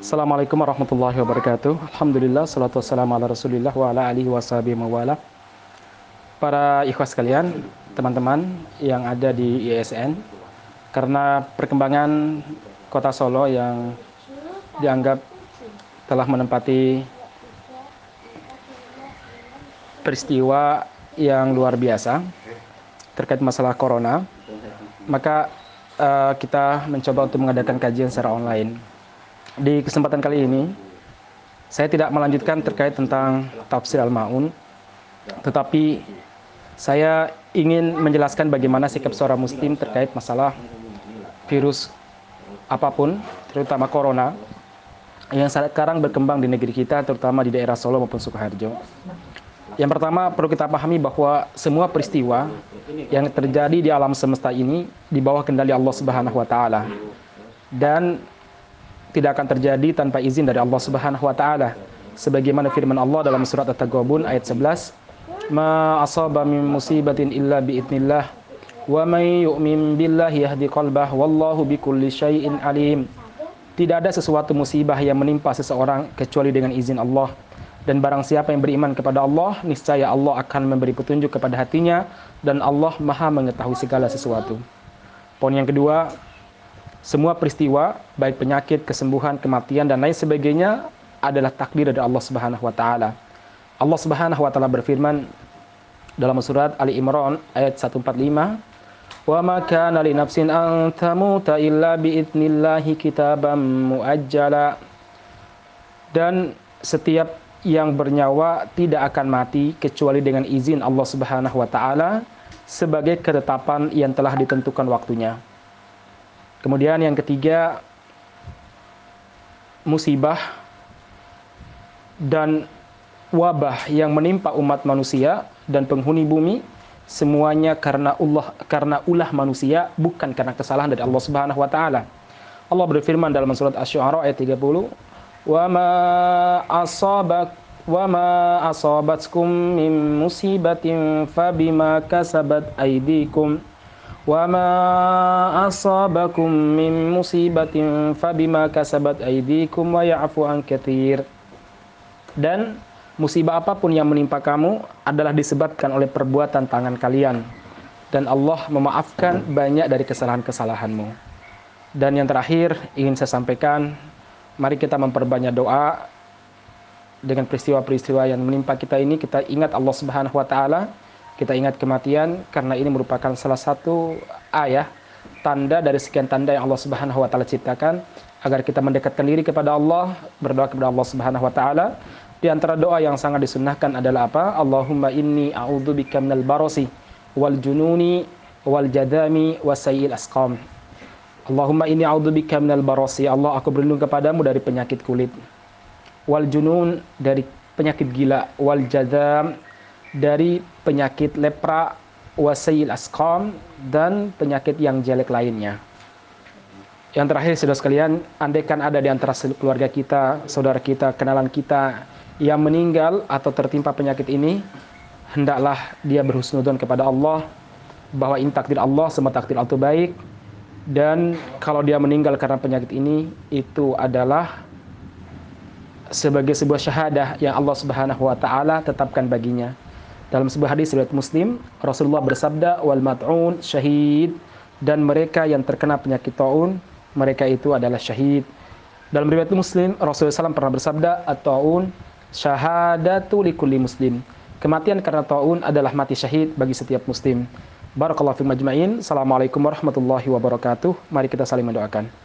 Assalamualaikum warahmatullahi wabarakatuh. Alhamdulillah, salatu wassalamu ala rasulillah wa ala alihi washabihi mawala. Para ikhwas sekalian, teman-teman yang ada di ISN, karena perkembangan kota Solo yang dianggap telah menempati peristiwa yang luar biasa terkait masalah corona, maka uh, kita mencoba untuk mengadakan kajian secara online. Di kesempatan kali ini, saya tidak melanjutkan terkait tentang tafsir Al-Ma'un, tetapi saya ingin menjelaskan bagaimana sikap seorang muslim terkait masalah virus apa pun, terutama corona, yang sekarang berkembang di negeri kita, terutama di daerah Solo maupun Sukoharjo. Yang pertama perlu kita pahami bahwa semua peristiwa yang terjadi di alam semesta ini di bawah kendali Allah Subhanahu wa taala. Dan tidak akan terjadi tanpa izin dari Allah Subhanahu wa taala. Sebagaimana firman Allah dalam surat At-Taghabun ayat 11, "Ma asaba min musibatin illa biidznillah wa may yu'min billahi yahdi qalbah wallahu bikulli syai'in alim." Tidak ada sesuatu musibah yang menimpa seseorang kecuali dengan izin Allah. Dan barang siapa yang beriman kepada Allah, niscaya Allah akan memberi petunjuk kepada hatinya dan Allah Maha mengetahui segala sesuatu. Poin yang kedua, semua peristiwa, baik penyakit, kesembuhan, kematian dan lain sebagainya adalah takdir dari Allah Subhanahu wa taala. Allah Subhanahu wa taala berfirman dalam surat Ali Imran ayat 145, "Wa ma kana li nafsin an tamuta illa bi idnillahi kitaban muajjala." Dan setiap yang bernyawa tidak akan mati kecuali dengan izin Allah Subhanahu wa taala sebagai ketetapan yang telah ditentukan waktunya. Kemudian yang ketiga musibah dan wabah yang menimpa umat manusia dan penghuni bumi semuanya karena Allah karena ulah manusia bukan karena kesalahan dari Allah Subhanahu wa taala. Allah berfirman dalam surat Asy-Syu'ara ayat 30, "Wa ma asabak wa ma asabatkum min musibatin fabima kasabat aydikum." وما أصابكم من مصيبة فبما كسبت أيديكم ويعفو عن كثير dan musibah apapun yang menimpa kamu adalah disebabkan oleh perbuatan tangan kalian dan Allah memaafkan banyak dari kesalahan-kesalahanmu dan yang terakhir ingin saya sampaikan mari kita memperbanyak doa dengan peristiwa-peristiwa yang menimpa kita ini kita ingat Allah Subhanahu wa taala kita ingat kematian karena ini merupakan salah satu ayah tanda dari sekian tanda yang Allah Subhanahu wa taala ciptakan agar kita mendekatkan diri kepada Allah, berdoa kepada Allah Subhanahu wa taala. Di antara doa yang sangat disunnahkan adalah apa? Allahumma inni a'udzubika minal barasi wal jununi wal jadami wasayil asqam. Allahumma inni a'udzubika minal barasi. Allah aku berlindung kepadamu dari penyakit kulit. Wal junun dari penyakit gila, wal jadam dari penyakit lepra, wasayil asqam, dan penyakit yang jelek lainnya. Yang terakhir, saudara sekalian, andaikan ada di antara keluarga kita, saudara kita, kenalan kita yang meninggal atau tertimpa penyakit ini, hendaklah dia berhusnudon kepada Allah, bahwa ini takdir Allah, semua takdir Allah itu baik, dan kalau dia meninggal karena penyakit ini, itu adalah sebagai sebuah syahadah yang Allah Subhanahu wa taala tetapkan baginya. Dalam sebuah hadis riwayat Muslim, Rasulullah bersabda, "Wal mat'un syahid." Dan mereka yang terkena penyakit taun, mereka itu adalah syahid. Dalam riwayat Muslim, Rasulullah SAW pernah bersabda, "At-taun syahadatu likulli muslim." Kematian karena taun adalah mati syahid bagi setiap muslim. Barakallahu fi majma'in. Assalamualaikum warahmatullahi wabarakatuh. Mari kita saling mendoakan.